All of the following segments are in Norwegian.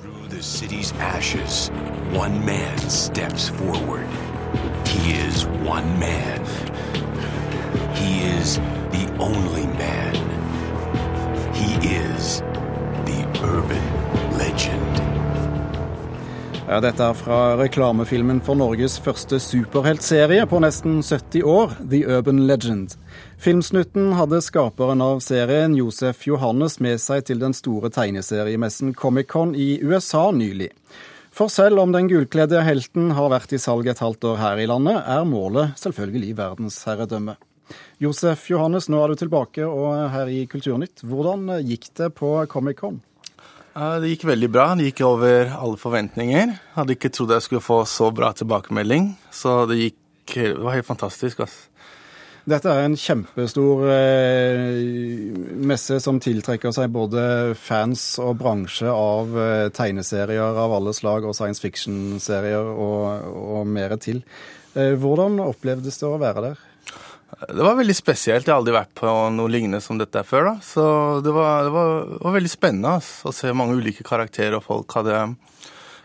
Through the city's ashes, one man steps forward. He is one man. He is the only man. He is Ja, dette er fra reklamefilmen for Norges første superheltserie på nesten 70 år, The Urban Legend. Filmsnutten hadde skaperen av serien, Josef Johannes, med seg til den store tegneseriemessen Comic-Con i USA nylig. For selv om den gulkledde helten har vært i salg et halvt år her i landet, er målet selvfølgelig verdensherredømme. Josef Johannes, nå er du tilbake og her i Kulturnytt. Hvordan gikk det på Comic-Con? Det gikk veldig bra. Det gikk over alle forventninger. Hadde ikke trodd jeg skulle få så bra tilbakemelding. Så det gikk Det var helt fantastisk. altså. Dette er en kjempestor eh, messe som tiltrekker seg både fans og bransje av eh, tegneserier av alle slag og science fiction-serier og, og mer til. Eh, hvordan opplevdes det å være der? Det var veldig spesielt. Jeg har aldri vært på noe lignende som dette før. da. Så det var, det var, det var veldig spennende altså, å se mange ulike karakterer, og folk hadde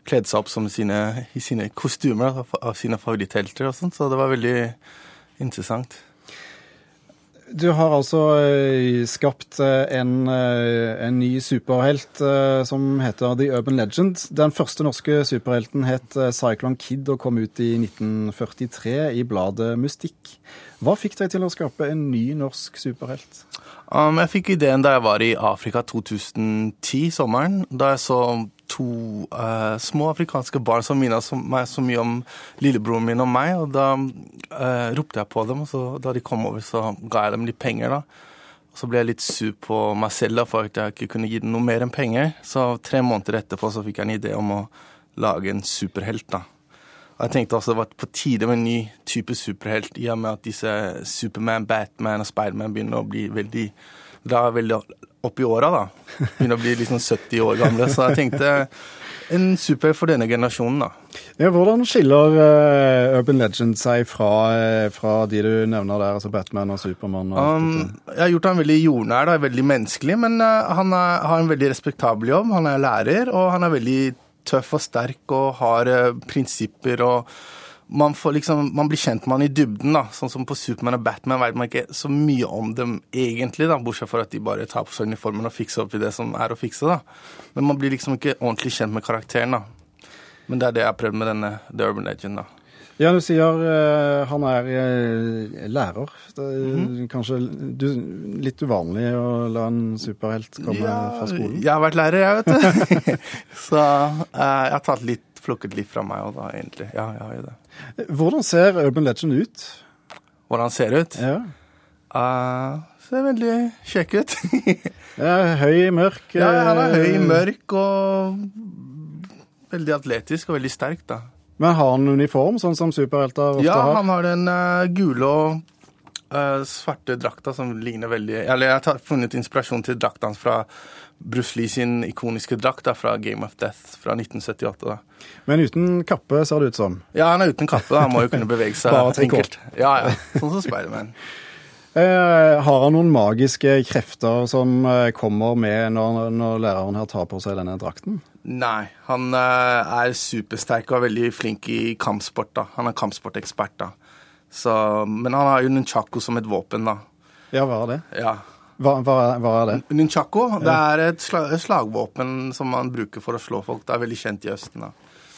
kledd seg opp sine, i sine kostymer da, av sine favoritthelter og sånt. Så det var veldig interessant. Du har altså eh, skapt eh, en, eh, en ny superhelt som heter The Urban Legend. Den første norske superhelten het Cyclone Kid og kom ut i 1943 i bladet Mystikk. Hva fikk deg til å skape en ny norsk superhelt? Um, jeg fikk ideen da jeg var i Afrika 2010, sommeren. Da jeg så to uh, små afrikanske barn som minnet meg så mye om lillebroren min og meg. Og da uh, ropte jeg på dem, og så, da de kom over, så ga jeg dem litt penger. da. Og så ble jeg litt sur på meg selv da, for at jeg ikke kunne gi dem noe mer enn penger. Så tre måneder etterpå så fikk jeg en idé om å lage en superhelt. da. Jeg tenkte også det var på tide med en ny type superhelt, i og med at disse Superman, Batman og Spiderman begynner å bli veldig dra veldig opp i åra, da. Begynner å bli liksom 70 år gamle. Så jeg tenkte en super for denne generasjonen, da. Ja, hvordan skiller uh, Urban Legend seg fra, uh, fra, de du nevner der, altså Batman og Supermann? Um, jeg har gjort han veldig jordnær, da, veldig menneskelig, men uh, han er, har en veldig respektabel jobb. Han er lærer, og han er veldig tøff og sterk og har prinsipper og man, liksom, man, blir kjent med han i dybden. da, Sånn som på Superman og Batman vet man ikke så mye om dem egentlig, da, bortsett fra at de bare tar på seg uniformen og fikser opp i det som er å fikse. da. Men man blir liksom ikke ordentlig kjent med karakteren. da. Men det er det jeg har prøvd med denne The Urban Legend. da. Ja, du sier uh, han er uh, lærer. Det er mm -hmm. kanskje du, litt uvanlig å la en superhelt komme ja, fra skolen? Jeg har vært lærer, jeg, vet du. Så uh, jeg har tatt litt, plukket litt fra meg òg, da, egentlig. Ja, jeg har jo det. Hvordan ser Urban Legend ut? Hvordan han ser ut? Ja. ser veldig kjekk ut. ja, høy, mørk. Ja, han er høy, mørk og veldig atletisk og veldig sterk, da. Men har han uniform, sånn som superhelter ofte har? Ja, han har den uh, gule og uh, svarte drakta som ligner veldig Eller jeg har funnet inspirasjon til drakta hans fra Bruce Lee sin ikoniske drakt da, fra Game of Death fra 1978. da. Men uten kappe, ser det ut som? Ja, han er uten kappe. da. Han må jo kunne bevege seg enkelt. Ja, ja. Sånn som Spiderman. Eh, har han noen magiske krefter som eh, kommer med når, når læreren her tar på seg denne drakten? Nei, han uh, er supersterk og er veldig flink i kampsport. da. Han er kampsportekspert. da. Så, men han har jo nunchako som et våpen, da. Ja, hva er det? Ja. Hva, hva, hva er det? Nunchako ja. det er et, slag, slagvåpen som man bruker for å slå folk. Det er veldig kjent i Østen. da.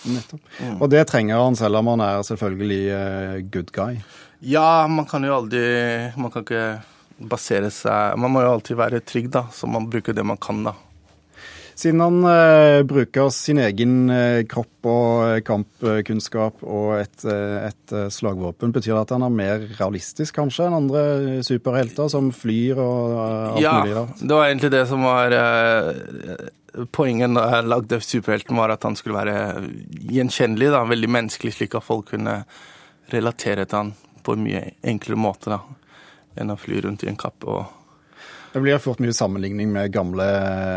Nettopp. Mm. Og det trenger han selv om han er selvfølgelig uh, good guy? Ja, man kan jo aldri Man kan ikke basere seg Man må jo alltid være trygg, da, så man bruker det man kan, da. Siden han eh, bruker sin egen eh, kropp og kampkunnskap og et, eh, et, eh, slagvåpen, betyr det at han er mer realistisk kanskje enn andre superhelter som flyr og alt ja, mulig? Ja, det var egentlig det som var eh, poenget da jeg lagde superhelten, var at han skulle være gjenkjennelig, da, veldig menneskelig, slik at folk kunne relatere til han på en mye enklere måte da, enn å fly rundt i en kappe og det blir fort mye sammenligning med gamle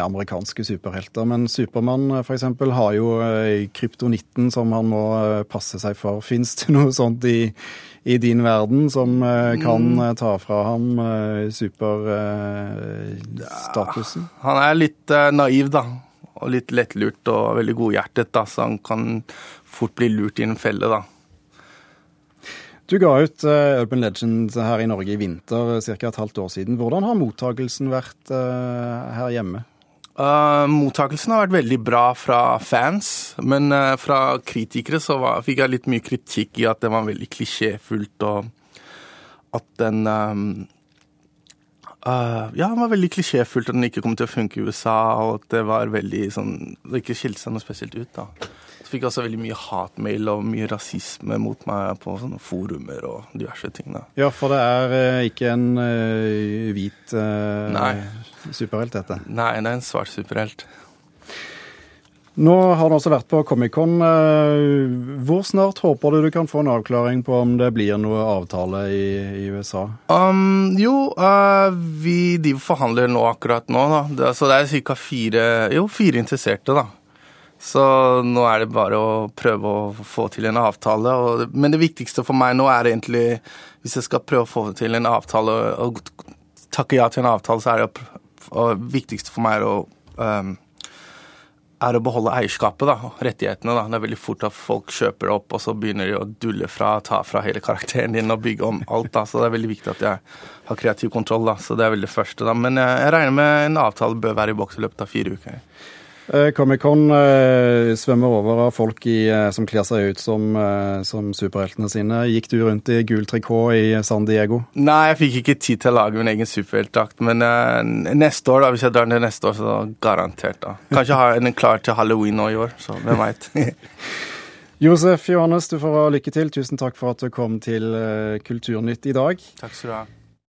amerikanske superhelter. Men Supermann f.eks. har jo eh, kryptonitten som han må eh, passe seg for. Fins det noe sånt i, i, din verden som eh, kan mm. ta fra ham superstatusen? Ja, han er litt naiv, da. og litt lettlurt og veldig godhjertet, da, så han kan fort bli lurt i en felle, da. Du ga ut uh, Urban Legend her i Norge i vinter, ca. et halvt år siden. Hvordan har mottakelsen vært uh, her hjemme? Uh, mottakelsen har vært veldig bra fra fans, men fra kritikere så var, fikk jeg litt mye kritikk i at det var veldig klisjéfullt, og at den um, ja, den var veldig klisjéfullt at den ikke kom til å funke i USA, og at det var veldig sånn Det ikke skilte seg noe spesielt ut, da. Fikk også veldig mye hatmail og mye rasisme mot meg på sånne forumer og diverse ting. da. Ja, for det er uh, ikke en uh, hvit superhelt, dette? Nei, det er en svart superhelt. Nå har du også vært på Comic-Con. Eh, hvor snart håper du du kan få en avklaring på om det blir noe avtale i, i USA? Um, jo, uh, vi de forhandler nå akkurat nå, da. Det, så det er ca. fire, jo, fire interesserte, da. Så nå er det bare å prøve å få til en avtale. Og, men det viktigste for meg nå er egentlig, hvis jeg skal prøve å få til en avtale og takke ja til en avtale, så er det og viktigste for meg å um, er å beholde eierskapet, da, rettighetene. da. Det er veldig fort at folk kjøper opp, og så begynner de å dulle fra, ta fra hele karakteren din og bygge om alt. da. Så det er veldig viktig at jeg har kreativ kontroll. da. Så det er veldig det første. da. Men jeg, jeg regner med en avtale bør være i boks i løpet av fire uker. Eh, Comic-Con eh, svømmer over av folk i, eh, som kler seg ut som, som, superheltene sine. Gikk du rundt i gul trikot i San Diego? Nei, jeg fikk ikke tid til å lage min egen superheltdrakt. Men uh, neste år, da, hvis jeg drar ned neste år, så garantert. da. Kanskje ha den klar til halloween nå i år, så hvem veit. Josef Johannes, du får ha lykke til. Tusen takk for at du kom til Kulturnytt i dag. Takk skal du ha.